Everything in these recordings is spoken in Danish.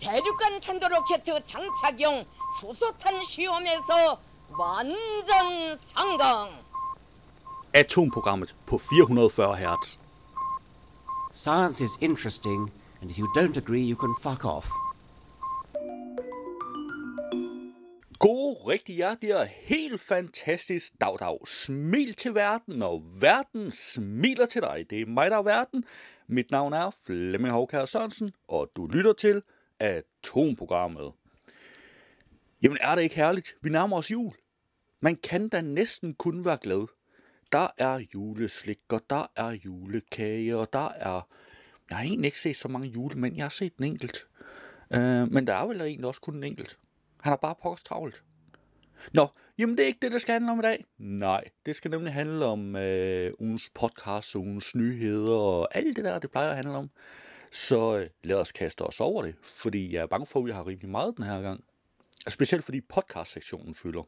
대륙간 탄도로켓 장착용 수소탄 시험에서 완전 성공. Atomprogrammet på 440 Hz. Science is interesting, and if you don't agree, you can fuck off. God, rigtig hjertelig og helt fantastisk dag, dag. Smil til verden, og verden smiler til dig. Det er mig, der er verden. Mit navn er Flemming Hovkær Sørensen, og du lytter til Atomprogrammet. Jamen er det ikke herligt? Vi nærmer os jul. Man kan da næsten kun være glad. Der er juleslik, og der er julekage, og der er... Jeg har egentlig ikke set så mange julemænd. Jeg har set en enkelt. Uh, men der er vel egentlig også kun en enkelt. Han har bare pokkers travlt. Nå, jamen det er ikke det, der skal handle om i dag. Nej, det skal nemlig handle om øh, ugens podcast, ugens nyheder og alt det der, det plejer at handle om. Så øh, lad os kaste os over det, fordi jeg er bange for, at vi har rimelig meget den her gang. Specielt fordi podcast-sektionen fylder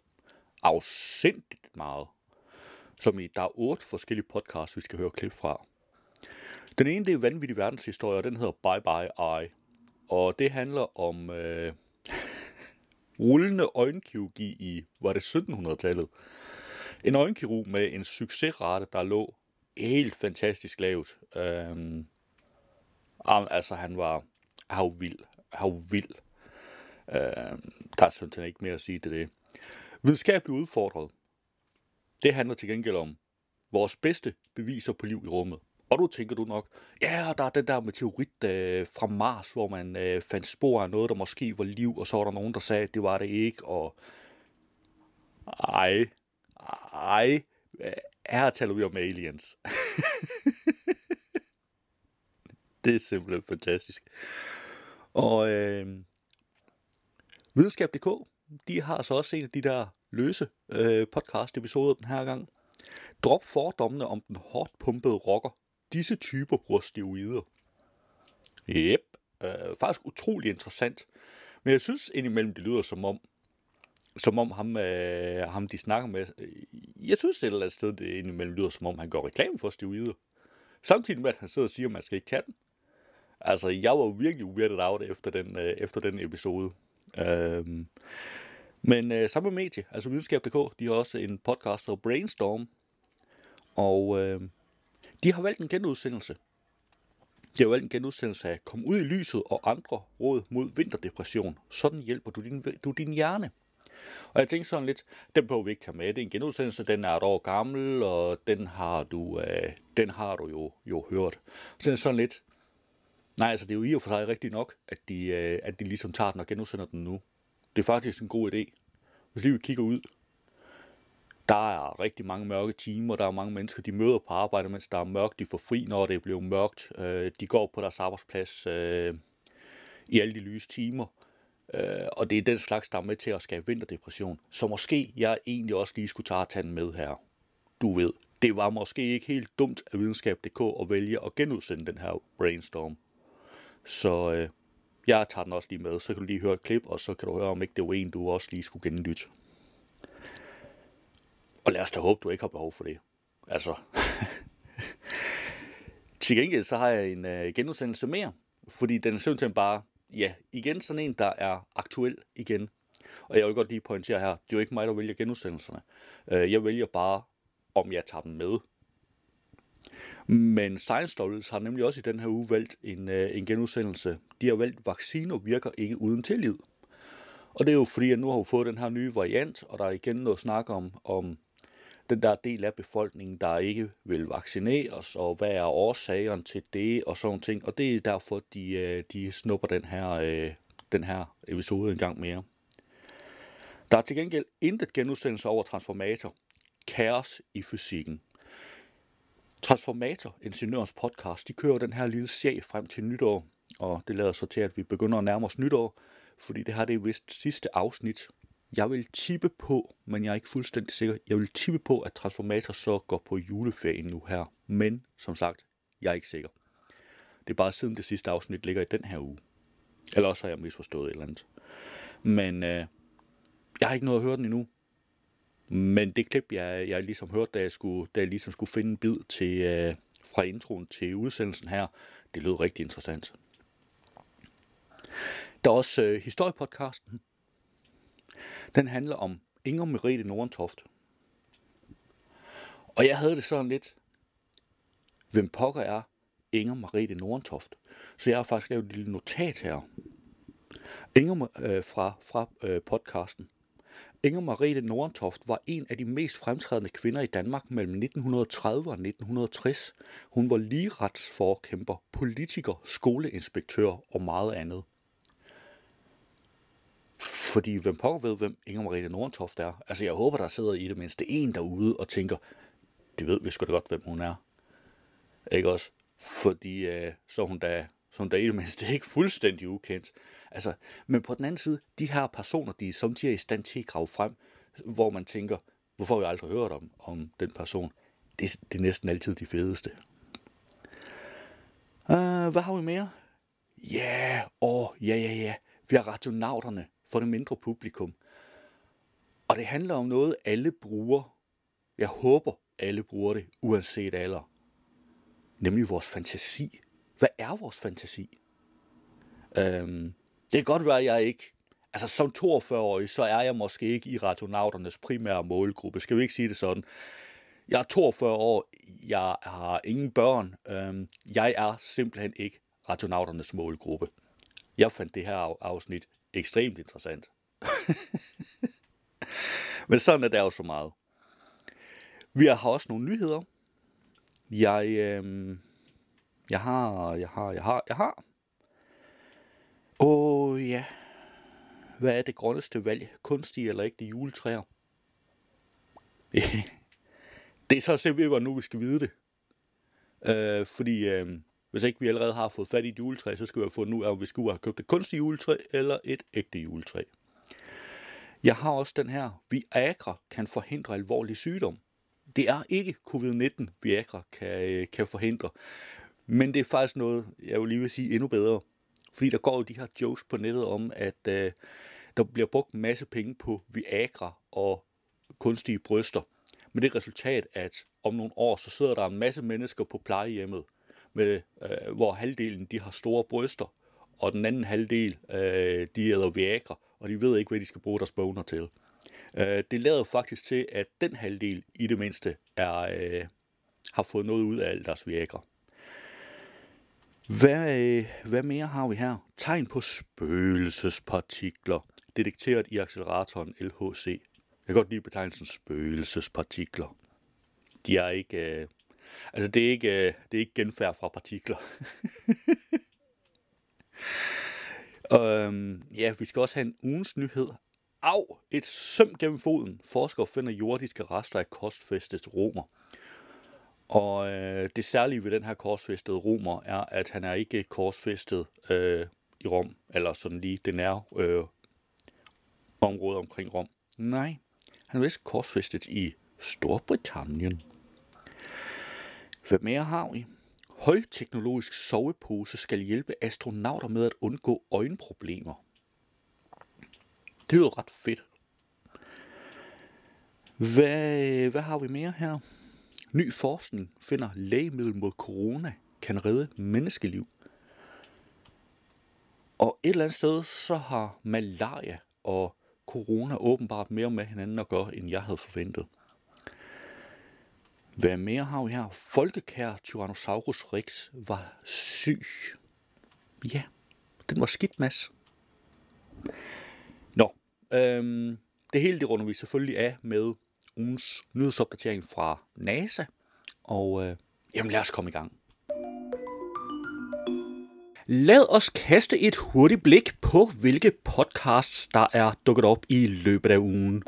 afsindigt meget. Som i, der er otte forskellige podcasts, vi skal høre klip fra. Den ene, det er Vanvittig Verdenshistorie, og den hedder Bye Bye Eye. Og det handler om øh, rullende øjenkirurgi i, var det 1700-tallet? En øjenkirurg med en succesrate, der lå helt fantastisk lavt. Øhm, altså, han var, havvild. Havvild. vild. Vild. Øhm, der er simpelthen ikke mere at sige til det. Videnskabeligt udfordret. Det handler til gengæld om vores bedste beviser på liv i rummet. Og du tænker du nok, ja, der er den der meteorit øh, fra Mars, hvor man øh, fandt spor af noget, der måske var liv, og så var der nogen, der sagde, at det var det ikke, og ej, ej, her taler vi om aliens. det er simpelthen fantastisk. Og øh, videnskab.dk, de har så også en af de der løse øh, podcast-episoder den her gang. Drop fordommene om den hårdt pumpede rocker disse typer bruger steroider. Yep, øh, faktisk utrolig interessant. Men jeg synes indimellem, det lyder som om, som om ham, øh, ham de snakker med, øh, jeg synes et eller andet sted, det indimellem lyder som om, han går reklame for steroider. Samtidig med, at han sidder og siger, at man skal ikke tage dem. Altså, jeg var virkelig weirded out efter den, øh, efter den episode. Øhm, men øh, samme medie, altså videnskab.dk, de har også en podcast, der Brainstorm. Og øh, de har valgt en genudsendelse. De har valgt en genudsendelse af Kom ud i lyset og andre råd mod vinterdepression. Sådan hjælper du din, du din hjerne. Og jeg tænkte sådan lidt, den behøver vi ikke tage med. Det er en genudsendelse, den er et år gammel, og den har du, øh, den har du jo, jo hørt. Så det er sådan lidt, nej, altså det er jo i og for sig rigtigt nok, at de, øh, at de ligesom tager den og genudsender den nu. Det er faktisk en god idé. Hvis lige vi kigger ud, der er rigtig mange mørke timer, der er mange mennesker, de møder på arbejde, mens der er mørkt, de får fri, når det bliver mørkt, øh, de går på deres arbejdsplads øh, i alle de lyse timer, og det er den slags, der er med til at skabe vinterdepression. Så måske jeg egentlig også lige skulle tage, tanden den med her. Du ved, det var måske ikke helt dumt af videnskab.dk at vælge at genudsende den her brainstorm. Så øh, jeg tager den også lige med, så kan du lige høre et klip, og så kan du høre, om ikke det var en, du også lige skulle genlytte. Og lad os da håbe, du ikke har behov for det. Altså. Til gengæld så har jeg en øh, genudsendelse mere, fordi den er simpelthen bare, ja, igen sådan en, der er aktuel igen. Og jeg vil godt lige pointere her, det er jo ikke mig, der vælger genudsendelserne. Øh, jeg vælger bare, om jeg tager dem med. Men Science Stories har nemlig også i den her uge valgt en, øh, en genudsendelse. De har valgt, vacciner virker ikke uden tillid. Og det er jo fordi, at nu har vi fået den her nye variant, og der er igen noget snak om, om den der del af befolkningen, der ikke vil vaccineres, og hvad er årsagerne til det, og sådan ting. Og det er derfor, de, øh, de snupper den her, øh, den her episode en gang mere. Der er til gengæld intet genudsendelse over transformator. Kaos i fysikken. Transformator, Ingeniørens podcast, de kører den her lille serie frem til nytår, og det lader så til, at vi begynder at nærme os nytår, fordi det her det er vist sidste afsnit jeg vil tippe på, men jeg er ikke fuldstændig sikker, jeg vil tippe på, at Transformator så går på juleferie nu her. Men, som sagt, jeg er ikke sikker. Det er bare siden det sidste afsnit ligger i den her uge. Eller også har jeg misforstået et eller andet. Men øh, jeg har ikke noget at høre den endnu. Men det klip, jeg, jeg ligesom hørte, da jeg, skulle, da jeg ligesom skulle finde en bid til, øh, fra introen til udsendelsen her, det lød rigtig interessant. Der er også øh, historiepodcasten. Den handler om Inger Merete Nordentoft. Og jeg havde det sådan lidt, hvem pokker er Inger Merete Nordentoft? Så jeg har faktisk lavet et lille notat her. Inger øh, fra, fra øh, podcasten. Inger Merete Nordentoft var en af de mest fremtrædende kvinder i Danmark mellem 1930 og 1960. Hun var ligeretsforkæmper, politiker, skoleinspektør og meget andet. Fordi hvem pokker ved, hvem Inger Merete Nordentoft er? Altså jeg håber, der sidder i det mindste en derude og tænker, det ved vi sgu da godt, hvem hun er. Ikke også? Fordi øh, så hun da, som der i det mindste ikke fuldstændig ukendt. Altså, men på den anden side, de her personer, de er samtidig i stand til at grave frem, hvor man tænker, hvorfor har jeg aldrig hørt om, om den person? Det, det er næsten altid de fedeste. Uh, hvad har vi mere? Ja, yeah, åh, oh, ja, ja, ja. Vi har radionauterne for det mindre publikum. Og det handler om noget, alle bruger. Jeg håber, alle bruger det, uanset alder. Nemlig vores fantasi. Hvad er vores fantasi? Øhm, det kan godt være, at jeg ikke... Altså som 42-årig, så er jeg måske ikke i radionauternes primære målgruppe. Skal vi ikke sige det sådan? Jeg er 42 år, jeg har ingen børn. Øhm, jeg er simpelthen ikke radionauternes målgruppe. Jeg fandt det her afsnit ekstremt interessant. Men sådan er det jo så meget. Vi har også nogle nyheder. Jeg, øh, jeg har, jeg har, jeg har, jeg har. Åh ja. Hvad er det grønneste valg? Kunstige eller ægte juletræer? det er så simpelthen, nu vi skal vide det. Øh, fordi øh, hvis ikke vi allerede har fået fat i et juletræ, så skal vi have fundet ud af, om vi skulle have købt et kunstigt juletræ eller et ægte juletræ. Jeg har også den her. Viagra kan forhindre alvorlig sygdom. Det er ikke covid-19, Viagra kan, øh, kan forhindre. Men det er faktisk noget, jeg vil lige vil sige endnu bedre. Fordi der går jo de her jokes på nettet om, at øh, der bliver brugt en masse penge på Viagra og kunstige bryster. Med det resultat, at om nogle år, så sidder der en masse mennesker på plejehjemmet, med, øh, hvor halvdelen de har store bryster, og den anden halvdel, øh, de æder Viagra, og de ved ikke, hvad de skal bruge deres boner til. Øh, det lader faktisk til, at den halvdel i det mindste er, øh, har fået noget ud af alt deres Viagra. Hvad, øh, hvad mere har vi her? Tegn på spøgelsespartikler, detekteret i acceleratoren LHC. Jeg kan godt lide betegnelsen spøgelsespartikler. De er ikke... Øh, altså, det er ikke, øh, det er ikke genfærd fra partikler. øhm, ja, vi skal også have en ugens nyhed. Au! Et søm gennem foden. Forskere finder jordiske rester af kostfæstet romer. Og øh, det særlige ved den her korsfæstede romer er, at han er ikke korsfæstet øh, i Rom, eller sådan lige det nære øh, område omkring Rom. Nej, han er vist korsfæstet i Storbritannien. Hvad mere har vi? Højteknologisk sovepose skal hjælpe astronauter med at undgå øjenproblemer. Det lyder ret fedt. Hvad, hvad har vi mere her? Ny forskning finder lægemiddel mod corona kan redde menneskeliv. Og et eller andet sted, så har malaria og corona åbenbart mere med hinanden at gøre, end jeg havde forventet. Hvad mere har vi her? Folkekær Tyrannosaurus rex var syg. Ja, den var skidt, Mads. Nå, øhm, det hele det runder vi selvfølgelig af med ugens nyhedsopdatering fra NASA. Og øh, jamen lad os komme i gang. Lad os kaste et hurtigt blik på, hvilke podcasts, der er dukket op i løbet af ugen.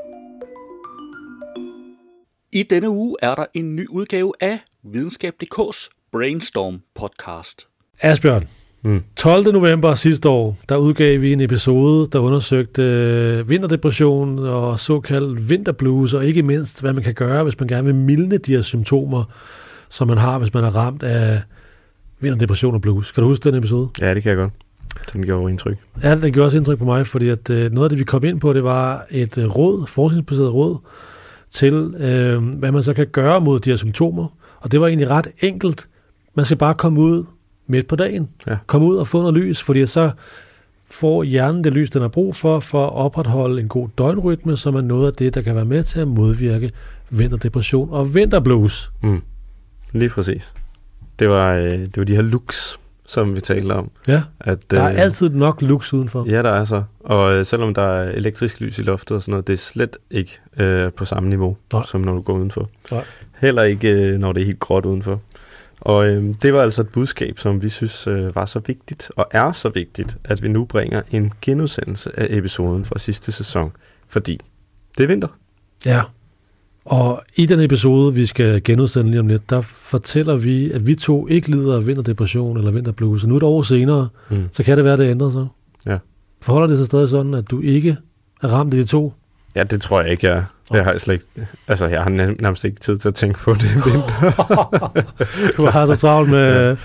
I denne uge er der en ny udgave af Videnskab.dk's Brainstorm podcast. Asbjørn, mm. 12. november sidste år, der udgav vi en episode, der undersøgte øh, vinterdepression og såkaldt vinterblues, og ikke mindst, hvad man kan gøre, hvis man gerne vil mildne de her symptomer, som man har, hvis man er ramt af vinterdepression og blues. Kan du huske den episode? Ja, det kan jeg godt. Den gjorde indtryk. Ja, den gjorde også indtryk på mig, fordi at, øh, noget af det, vi kom ind på, det var et øh, råd, forskningsbaseret råd, til øh, hvad man så kan gøre mod de her symptomer. Og det var egentlig ret enkelt. Man skal bare komme ud midt på dagen. Ja. Komme ud og få noget lys, fordi så får hjernen det lys, den har brug for, for at opretholde en god døgnrytme, som er noget af det, der kan være med til at modvirke vinterdepression og vinterblues. Mm. Lige præcis. Det var, øh, det var de her looks, som vi talte om. Ja, At, der er øh, altid nok lux udenfor. Ja, der er så. Og øh, selvom der er elektrisk lys i loftet og sådan noget, det er slet ikke øh, på samme niveau, Nej. som når du går udenfor. Nej. Heller ikke, øh, når det er helt gråt udenfor. Og øh, det var altså et budskab, som vi synes øh, var så vigtigt, og er så vigtigt, at vi nu bringer en genudsendelse af episoden fra sidste sæson. Fordi det er vinter. Ja. Og i den episode, vi skal genudsende lige om lidt, der fortæller vi, at vi to ikke lider af vinterdepression eller vinterblues. Nu et år senere, Mm. så kan det være, at det ændrer sig. Ja. Forholder det sig stadig sådan, at du ikke er ramt af de to? Ja, det tror jeg ikke, jeg. Jeg har slet ikke, altså jeg har nær- nærmest ikke tid til at tænke på det er vinter. Du har så travlt med,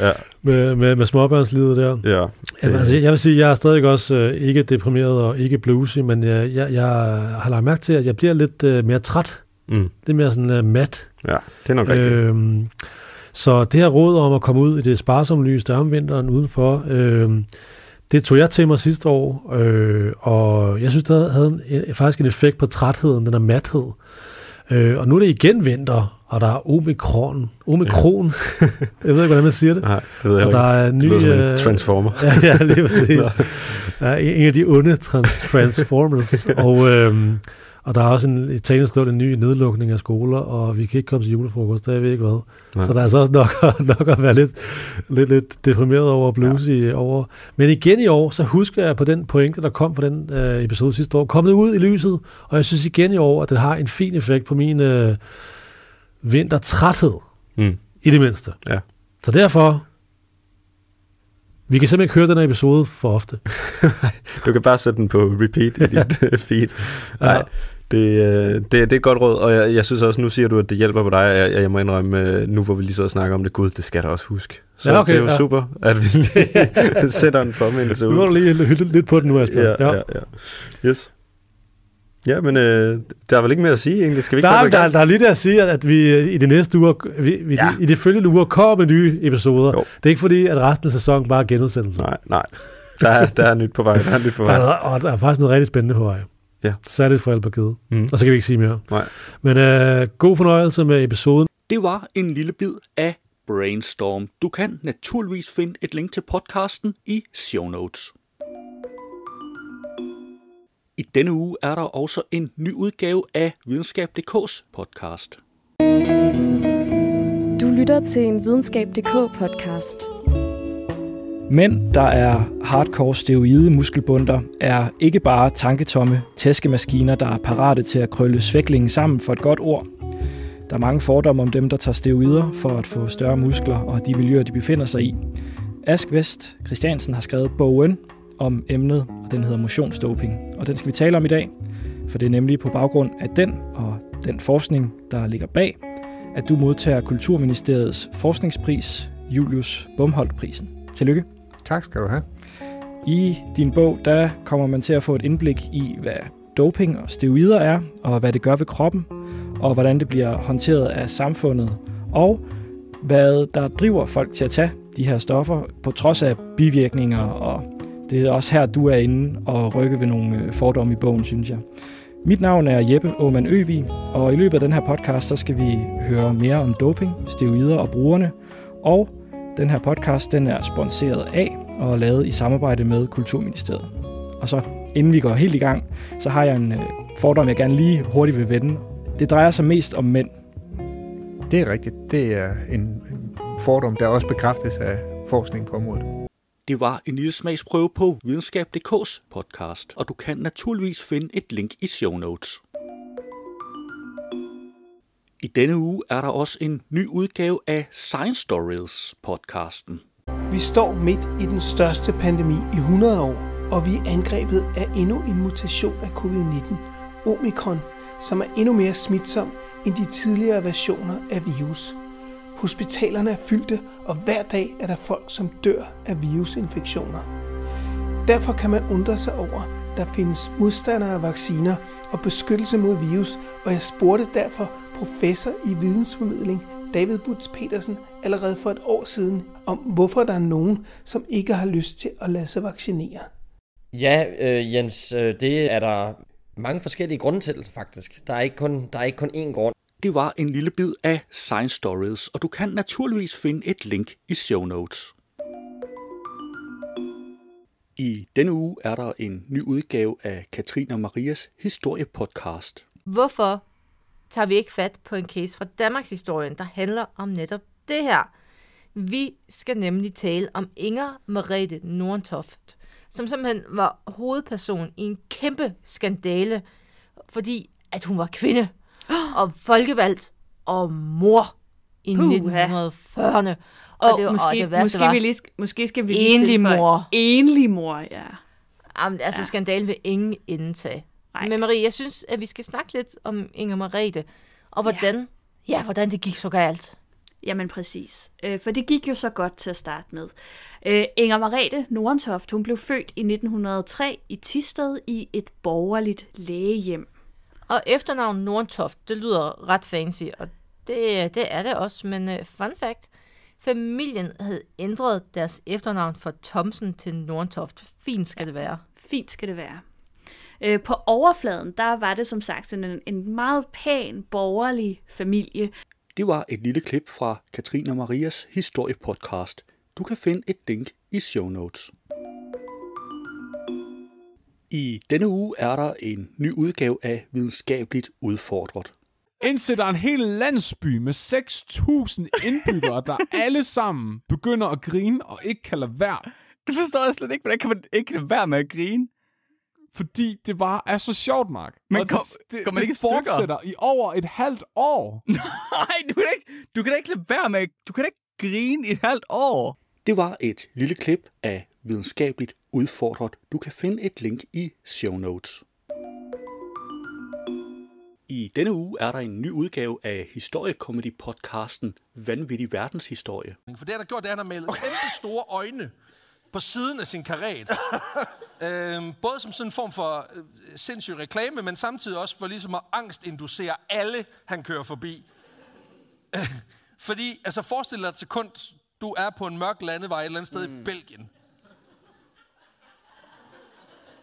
Ja. med, med, med småbørnslivet der. ja. Jamen, altså, jeg vil sige, jeg er stadig også øh, ikke deprimeret og ikke bluesy, men jeg, jeg, jeg har lagt mærke til, at jeg bliver lidt øh, mere træt. Mm. Det er mere sådan øh, mat. ja, det er nok rigtigt. Øhm, så det her råd om at komme ud i det sparsomme lys, der er om vinteren udenfor, øhm, det tog jeg til mig sidste år, øh, og jeg synes, det havde en, faktisk en effekt på trætheden, den er mathed. Øh, og nu er det igen vinter, og der er omikron. Omikron. jeg ved ikke, hvordan man siger det. Nej, det ved jeg Og der er en Det lyder en øh, transformer. ja, ja, lige præcis. ja, en af de onde trans- Transformers. og, øhm, og der er også en, i talende stund en ny nedlukning af skoler, og vi kan ikke komme til julefrokost, der ved jeg ikke hvad. Nej. Så der er så også nok, nok at være lidt, lidt, lidt deprimeret over blues ja. i over. Men igen i år, så husker jeg på den pointe, der kom fra den øh, episode sidste år, kommet ud i lyset, og jeg synes igen i år, at det har en fin effekt på min øh, vintertræthed, Mm. i det mindste. Ja. Så derfor, vi kan simpelthen ikke høre den her episode for ofte. Du kan bare sætte den på repeat i dit øh, feed. Ja. Det, øh, det, det er et godt råd, og jeg, jeg synes også, nu siger du, at det hjælper på dig, og jeg, jeg må indrømme, øh, nu hvor vi lige så snakker om det, gud, det skal du også huske. Så Ja, okay, det er jo ja. super, at vi lige sætter en påmindelse Nu må ud. du lige hylde lidt på den nu, Asbjørn. Ja, ja, ja. Yes. Ja, men øh, der er vel ikke mere at sige egentlig. Skal vi ikke Der, er, der, der er lige der at sige, at, at vi øh, i de næste uger, vi, vi, Ja. ja. i de følgende uger kommer med nye episoder. Jo. Det er ikke fordi, at resten af sæsonen bare er genudsendelser. Nej, nej. Der er, der er nyt på vej. Der er nyt på Der er, vej. og der er faktisk noget rigtig spændende på vej. Ja. Særligt for Albergade. Mm. Og så kan vi ikke sige mere. Nej. Men øh, god fornøjelse med episoden. Det var en lille bid af Brainstorm. Du kan naturligvis finde et link til podcasten i show notes. I denne uge er der også en ny udgave af Videnskab.dk's podcast. Du lytter til en videnskab.dk podcast. Mænd, der er hardcore steroide muskelbunder, er ikke bare tanketomme tæskemaskiner, der er parate til at krølle svæklingen sammen for et godt ord. Der er mange fordomme om dem, der tager steroider for at få større muskler og de miljøer, de befinder sig i. Ask Vest Christiansen har skrevet bogen om emnet, og den hedder motionsdoping. Og den skal vi tale om i dag, for det er nemlig på baggrund af den og den forskning, der ligger bag, at du modtager Kulturministeriets forskningspris, Julius Bumholdt-prisen. Tillykke. Tak skal du have. I din bog, der kommer man til at få et indblik i, hvad doping og steroider er, og hvad det gør ved kroppen, og hvordan det bliver håndteret af samfundet, og hvad der driver folk til at tage de her stoffer, på trods af bivirkninger, og det er også her, du er inde og rykke ved nogle øh, fordomme i bogen, synes jeg. Mit navn er Jeppe Aumann Øvig, og i løbet af den her podcast, så skal vi høre mere om doping, steroider og brugerne, og den her podcast, den er sponsoreret af og lavet i samarbejde med Kulturministeriet. Og så, inden vi går helt i gang, så har jeg en øh, fordom, jeg gerne lige hurtigt vil vende. Det drejer sig mest om mænd. Det er rigtigt. Det er en en fordom, der også bekræftes af forskning på området. Det var en lille smagsprøve på Videnskab.dk's podcast, og du kan naturligvis finde et link i show notes. I denne uge er der også en ny udgave af Science Stories podcasten. Vi står midt i den største pandemi i 100 år, og vi er angrebet af endnu en mutation af covid-19, Omikron, som er endnu mere smitsom end de tidligere versioner af virus. Hospitalerne er fyldte, og hver dag er der folk, som dør af virusinfektioner. Derfor kan man undre sig over, at der findes modstandere af vacciner og beskyttelse mod virus, og jeg spurgte derfor professor i vidensformidling David Butz Petersen allerede for et år siden om, hvorfor der er nogen, som ikke har lyst til at lade sig vaccinere. Ja, øh, Jens, øh, det er der mange forskellige grunde til, faktisk. Der er ikke kun, der er ikke kun én grund. Det var en lille bid af Science Stories, og du kan naturligvis finde et link i show notes. I denne uge er der en ny udgave af Katrine Marias historiepodcast. Hvorfor tager vi ikke fat på en case fra Danmarks historien, der handler om netop det her? Vi skal nemlig tale om Inger Merete Nordentoft, som simpelthen var hovedperson i en kæmpe skandale, fordi at hun var kvinde og folkevalgt og mor i Puha. 1940'erne. Og, det, og måske, det værste måske, var, vi lige, sk- måske skal vi lige enlig mor. Enlig mor, ja. Jamen, altså, ja. skandalen vil ingen indtage. Nej. Men Marie, jeg synes, at vi skal snakke lidt om Inger Merete, og hvordan, ja. ja, hvordan det gik så galt. Jamen præcis. Øh, for det gik jo så godt til at starte med. Øh, Inger Marete Nordentoft, hun blev født i 1903 i Tisted i et borgerligt lægehjem. Og efternavn Nordentoft, det lyder ret fancy, og det, det er det også, men uh, fun fact, familien havde ændret deres efternavn fra Thomsen til Nordentoft. Fint skal ja. det være. Fint skal det være. Øh, på overfladen, der var det som sagt sådan en, en meget pæn, borgerlig familie. Det var et lille klip fra Katrine Marias historiepodcast. Du kan finde et link i show notes. I denne uge er der en ny udgave af Videnskabeligt Udfordret. Indsætter en hel landsby med 6.000 indbyggere, der alle sammen begynder at grine og ikke kan lade være. Det forstår jeg slet ikke. Hvordan kan man ikke lade være med at grine? Fordi det bare er så sjovt, Mark. Men Og kom- det, går man det ikke i stykker? fortsætter i over et halvt år. Nej, du kan, da ikke, du kan da ikke lade være med... Du kan da ikke grine i et halvt år. Det var et lille klip af Videnskabeligt Udfordret. Du kan finde et link i show notes. I denne uge er der en ny udgave af historiekomedy-podcasten Vanvittig Verdenshistorie. For det, han har gjort, det er, at han har malet kæmpe store øjne på siden af sin karet. øhm, både som sådan en form for øh, sindssyg reklame, men samtidig også for ligesom at angstinducere alle, han kører forbi. Øh, Fordi, altså forestil dig et sekund, du er på en mørk landevej et eller andet sted mm. i Belgien.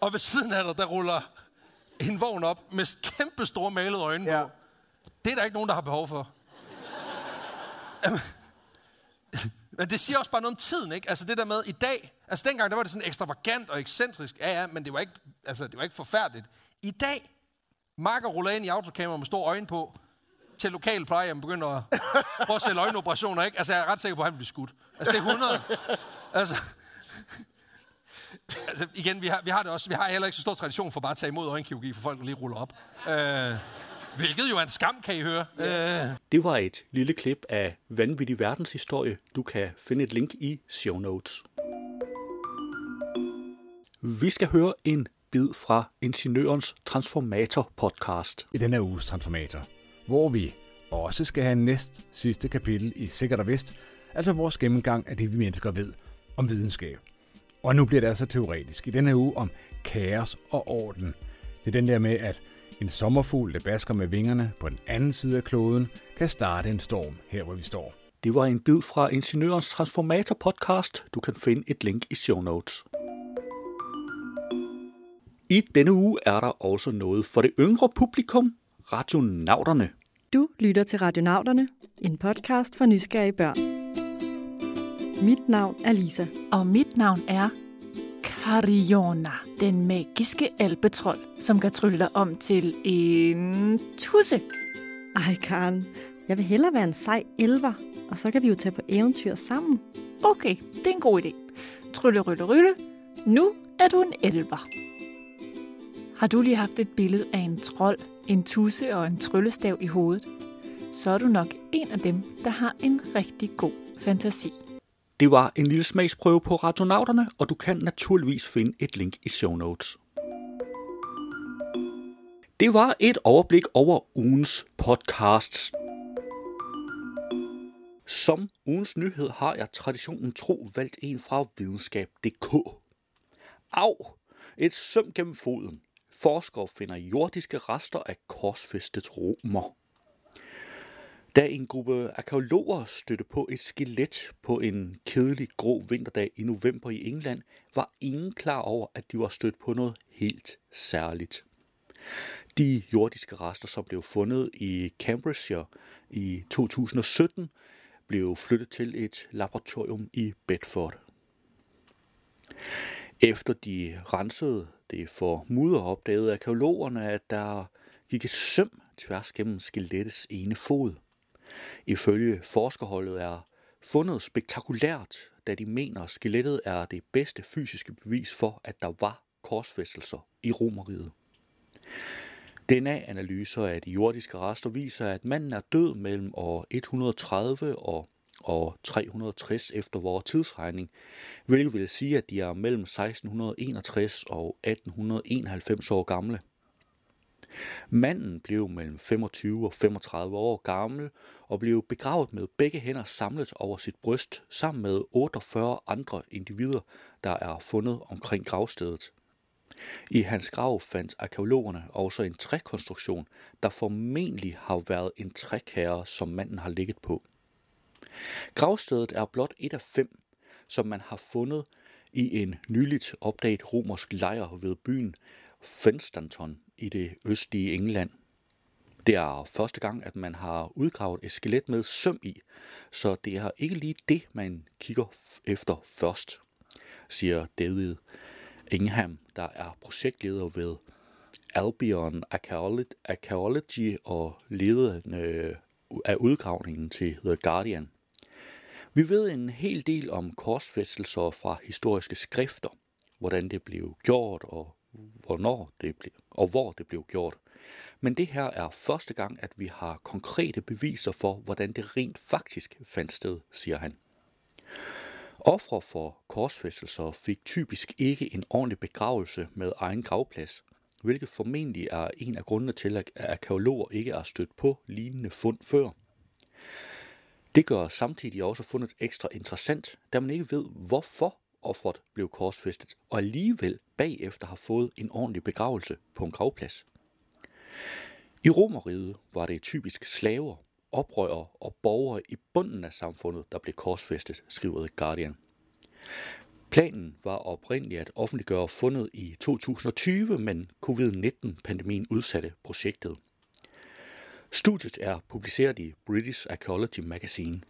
Og ved siden af dig, der ruller en vogn op med kæmpe store malede øjne ja. på. Det er der ikke nogen, der har behov for. Men det siger også bare noget om tiden, ikke? Altså det der med i dag, altså dengang der var det sådan ekstravagant og ekscentrisk, ja ja, men det var ikke, altså, det var ikke forfærdeligt. I dag, Marker ruller ind i autokamera med store øjne på, til lokal plejehjem begynder at prøve at sælge øjenoperationer, ikke? Altså jeg er ret sikker på, at han bliver skudt. Altså det er 100. Altså, altså igen, vi har, vi har det også, vi har heller ikke så stor tradition for bare at tage imod øjenkirurgi for folk, der lige ruller op. Øh, hvilket jo er en skam, kan I høre. Øh. Det var et lille klip af Vanvittig Verdenshistorie. Du kan finde et link i show notes. Vi skal høre en bid fra Ingeniørens Transformator podcast. i denne uges Transformator, hvor vi også skal have næst sidste kapitel i Sikkert og Vist, altså vores gennemgang af det, vi mennesker ved om videnskab. Og nu bliver det altså teoretisk i denne uge om kaos og orden. Det er den der med, at en sommerfugl, der basker med vingerne på den anden side af kloden, kan starte en storm her, hvor vi står. Det var en bid fra Ingeniørens Transformator podcast. Du kan finde et link i show notes. I denne uge er der også noget for det yngre publikum, Radionauterne. Du lytter til Radionauterne, en podcast for nysgerrige børn. Mit navn er Lisa. Og mit navn er Cariona, den magiske albetrol, som kan trylle dig om til en tusse. Ej, Karen. Jeg vil hellere være en sej elver, og så kan vi jo tage på eventyr sammen. Okay, det er en god idé. Trylle, rylle, rylle. Nu er du en elver. Har du lige haft et billede af en trold, en tusse og en tryllestav i hovedet? Så er du nok en af dem, der har en rigtig god fantasi. Det var en lille smagsprøve på Radionauterne, og du kan naturligvis finde et link i show notes. Det var et overblik over ugens podcasts. Som ugens nyhed har jeg traditionen tro valgt en fra videnskab.dk. Au! Et søm gennem foden. Forskere finder jordiske rester af korsfæstet romer. Da en gruppe arkeologer stødte på et skelet på en kedelig grå vinterdag i november i England, var ingen klar over, at de var stødt på noget helt særligt. De jordiske rester, som blev fundet i Cambridgeshire i 2017, blev flyttet til et laboratorium i Bedford. Efter de rensede det for mudder, opdagede arkeologerne, at der gik et søm tværs gennem skelettets ene fod. Ifølge forskerholdet er fundet spektakulært, da de mener, skelettet er det bedste fysiske bevis for, at der var korsfæstelser i Romeriet. DNA-analyser af de jordiske rester viser, at manden er død mellem år 130 og år 360 efter vores tidsregning, hvilket vil sige, at de er mellem 1661 og 1891 år gamle. Manden blev mellem 25 og 35 år gammel og blev begravet med begge hænder samlet over sit bryst sammen med 48 andre individer, der er fundet omkring gravstedet. I hans grav fandt arkeologerne også en trækonstruktion, der formentlig har været en trækære, som manden har ligget på. Gravstedet er blot et af fem, som man har fundet i en nyligt opdaget romersk lejr ved byen Fenstanton i det østlige England. Det er første gang, at man har udgravet et skelet med søm i, så det er ikke lige det, man kigger efter først, siger David Ingham, der er projektleder ved Albion Archaeology og leder øh, af udgravningen til The Guardian. Vi ved en hel del om korsfæstelser fra historiske skrifter, hvordan det blev gjort og hvornår det blev, og hvor det blev gjort. Men det her er første gang, at vi har konkrete beviser for, hvordan det rent faktisk fandt sted, siger han. Ofre for korsfæstelser fik typisk ikke en ordentlig begravelse med egen gravplads, hvilket formentlig er en af grundene til, at arkeologer ikke er stødt på lignende fund før. Det gør samtidig også fundet ekstra interessant, da man ikke ved, hvorfor offeret blev korsfæstet, og alligevel bagefter har fået en ordentlig begravelse på en gravplads. I Romeriet var det typisk slaver, oprørere og borgere i bunden af samfundet, der blev korsfæstet, skriver The Guardian. Planen var oprindeligt at offentliggøre fundet i 2020, men covid-19-pandemien udsatte projektet. Studiet er publiceret i British Archaeology Magazine.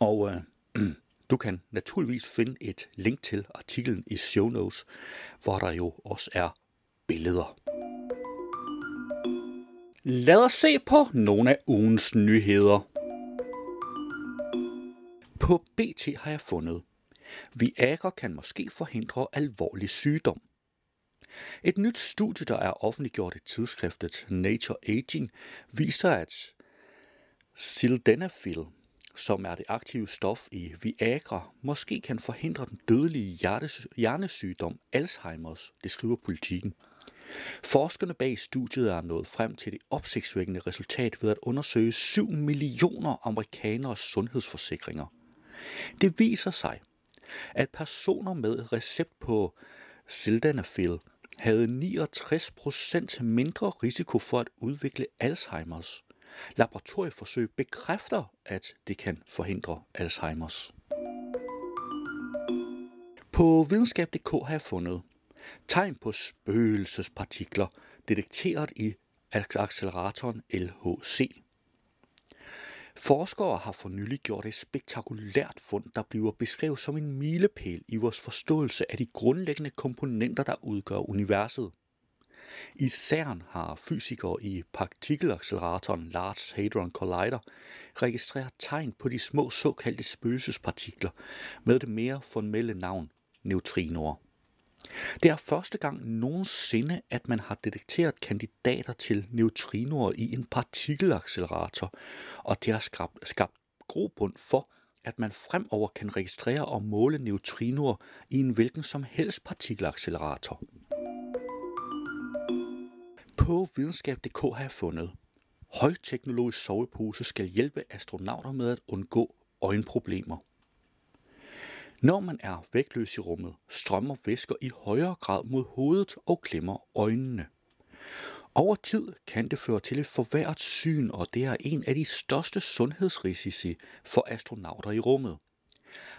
Og øh, du kan naturligvis finde et link til artiklen i show notes, hvor der jo også er billeder. Lad os se på nogle af ugens nyheder. På BT har jeg fundet, Viagra kan måske forhindre alvorlig sygdom. Et nyt studie, der er offentliggjort i tidsskriftet Nature Aging, viser, at sildenafil, som er det aktive stof i Viagra, måske kan forhindre den dødelige hjernesygdom Alzheimer's, det skriver politikken. Forskerne bag studiet er nået frem til det opsigtsvækkende resultat ved at undersøge 7 millioner amerikaneres sundhedsforsikringer. Det viser sig, at personer med recept på sildenafil havde 69% mindre risiko for at udvikle Alzheimer's. Laboratorieforsøg bekræfter, at det kan forhindre Alzheimer's. På videnskab.dk har jeg fundet tegn på spøgelsespartikler detekteret i acceleratoren LHC. Forskere har for nylig gjort et spektakulært fund, der bliver beskrevet som en milepæl i vores forståelse af de grundlæggende komponenter, der udgør universet. I CERN har fysikere i partikelacceleratoren Large Hadron Collider registreret tegn på de små såkaldte spøgelsespartikler med det mere formelle navn neutrinoer. Det er første gang nogensinde, at man har detekteret kandidater til neutrinoer i en partikelaccelerator, og det har skabt, skabt grobund for, at man fremover kan registrere og måle neutrinoer i en hvilken som helst partikelaccelerator. På videnskab.dk har jeg fundet, højteknologisk sovepose skal hjælpe astronauter med at undgå øjenproblemer. Når man er vægtløs i rummet, strømmer væsker i højere grad mod hovedet og klemmer øjnene. Over tid kan det føre til et forværret syn, og det er en af de største sundhedsrisici for astronauter i rummet.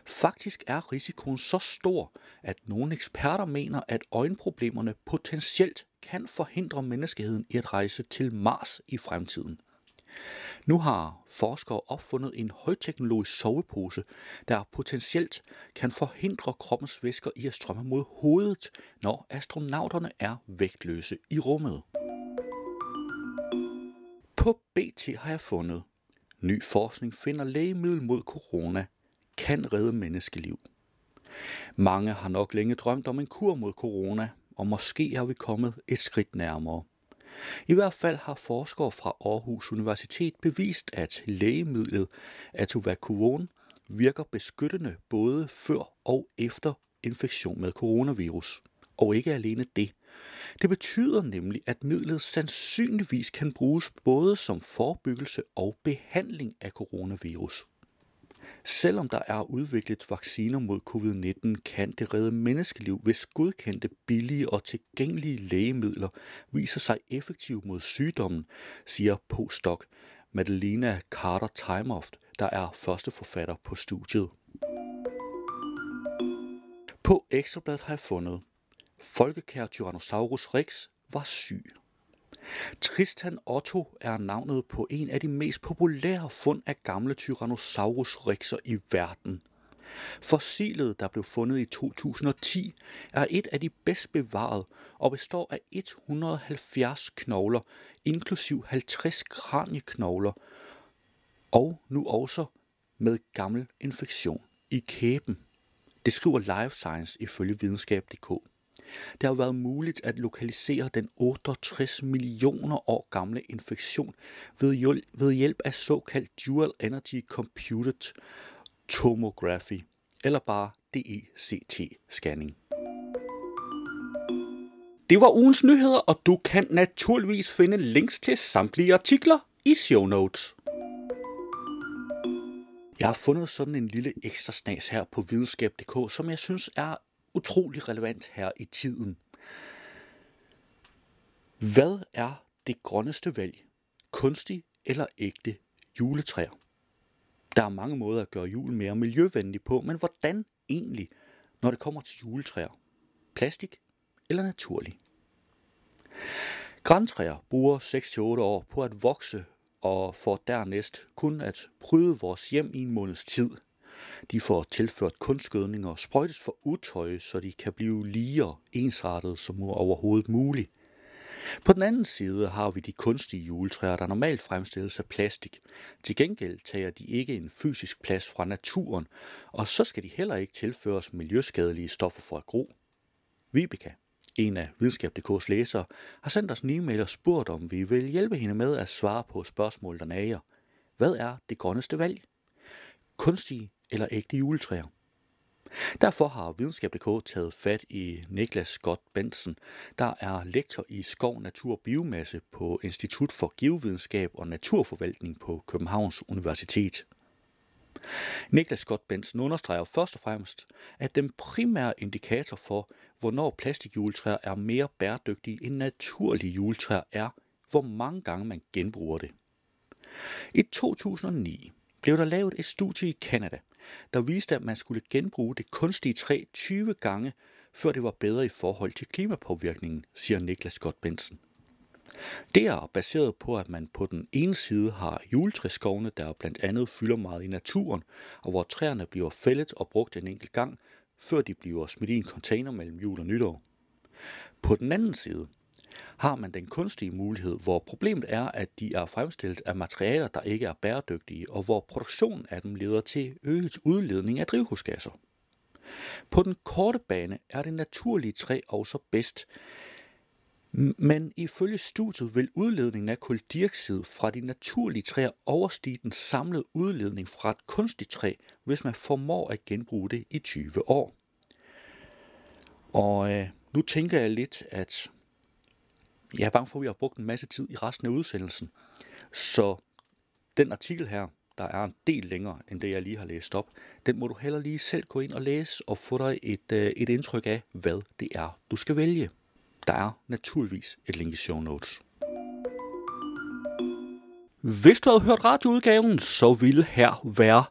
Faktisk er risikoen så stor, at nogle eksperter mener, at øjenproblemerne potentielt kan forhindre menneskeheden i at rejse til Mars i fremtiden. Nu har forskere opfundet en højteknologisk sovepose, der potentielt kan forhindre kroppens væsker i at strømme mod hovedet, når astronauterne er vægtløse i rummet. På BT har jeg fundet. Ny forskning finder lægemiddel mod corona kan redde menneskeliv. Mange har nok længe drømt om en kur mod corona, og måske er vi kommet et skridt nærmere. I hvert fald har forskere fra Aarhus Universitet bevist, at lægemidlet Atovacuon virker beskyttende både før og efter infektion med coronavirus. Og ikke alene det. Det betyder nemlig, at midlet sandsynligvis kan bruges både som forebyggelse og behandling af coronavirus. Selvom der er udviklet vacciner mod covid-19, kan det redde menneskeliv, hvis godkendte, billige og tilgængelige lægemidler viser sig effektive mod sygdommen, siger postdoc Madelina Carter Timeoft, der er første forfatter på studiet. På Ekstrabladet har jeg fundet, Folkekær Tyrannosaurus rex var syg. Tristan Otto er navnet på en af de mest populære fund af gamle Tyrannosaurus rexer i verden. Fossilet, der blev fundet i 2010, er et af de bedst bevarede og består af 170 knogler, inklusiv 50 kranieknogler, og nu også med gammel infektion i kæben. Det skriver Life Science ifølge videnskab.dk. Det har været muligt at lokalisere den 68 millioner år gamle infektion ved hjælp af såkaldt Dual Energy Computed Tomography, eller bare DECT-scanning. Det var ugens nyheder, og du kan naturligvis finde links til samtlige artikler i show notes. Jeg har fundet sådan en lille ekstra snas her på videnskab.dk, som jeg synes er utrolig relevant her i tiden. Hvad er det grønneste valg? Kunstig eller ægte juletræer? Der er mange måder at gøre jul mere miljøvenlig på, men hvordan egentlig, når det kommer til juletræer? Plastik eller naturlig? Græntræer bruger 6-8 år på at vokse og får dernæst kun at pryde vores hjem i en måneds tid – de får tilført kunstgødning og sprøjtes for utøj, så de kan blive lige og ensartet som overhovedet muligt. På den anden side har vi de kunstige juletræer, der normalt fremstilles af plastik. Til gengæld tager de ikke en fysisk plads fra naturen, og så skal de heller ikke tilføres miljøskadelige stoffer for at gro. Vibeke, en af videnskab.dk's læsere, har sendt os en e-mail og spurgt, om vi vil hjælpe hende med at svare på spørgsmål, der nager. Hvad er det grønneste valg? Kunstige eller ægte juletræer. Derfor har Videnskab.dk taget fat i Niklas Scott Bensen, der er lektor i skov, natur og biomasse på Institut for Geovidenskab og Naturforvaltning på Københavns Universitet. Niklas Scott Bensen understreger først og fremmest, at den primære indikator for, hvornår plastikjuletræer er mere bæredygtige end naturlige juletræer er, hvor mange gange man genbruger det. I 2009 blev der lavet et studie i Kanada, der viste, at man skulle genbruge det kunstige træ 20 gange, før det var bedre i forhold til klimapåvirkningen, siger Niklas Scott Benson. Det er baseret på, at man på den ene side har juletræskovene, der blandt andet fylder meget i naturen, og hvor træerne bliver fældet og brugt en enkelt gang, før de bliver smidt i en container mellem jul og nytår. På den anden side har man den kunstige mulighed, hvor problemet er, at de er fremstillet af materialer, der ikke er bæredygtige, og hvor produktionen af dem leder til øget udledning af drivhusgasser. På den korte bane er det naturlige træ også bedst, men ifølge studiet vil udledningen af koldioxid fra de naturlige træer overstige den samlede udledning fra et kunstigt træ, hvis man formår at genbruge det i 20 år. Og øh, nu tænker jeg lidt, at jeg er bange for, at vi har brugt en masse tid i resten af udsendelsen. Så den artikel her, der er en del længere, end det jeg lige har læst op, den må du heller lige selv gå ind og læse og få dig et, øh, et indtryk af, hvad det er, du skal vælge. Der er naturligvis et link i show notes. Hvis du havde hørt radioudgaven, så ville her være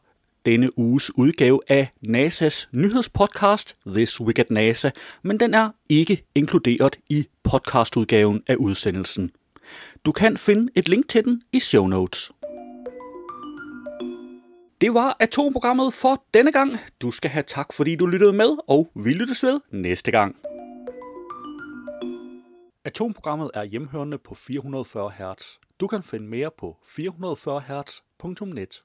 denne uges udgave af NASA's nyhedspodcast This Week at NASA, men den er ikke inkluderet i podcastudgaven af udsendelsen. Du kan finde et link til den i show notes. Det var atomprogrammet for denne gang. Du skal have tak, fordi du lyttede med, og vi lyttes ved næste gang. Atomprogrammet er hjemhørende på 440 Hz. Du kan finde mere på 440 Hz.net.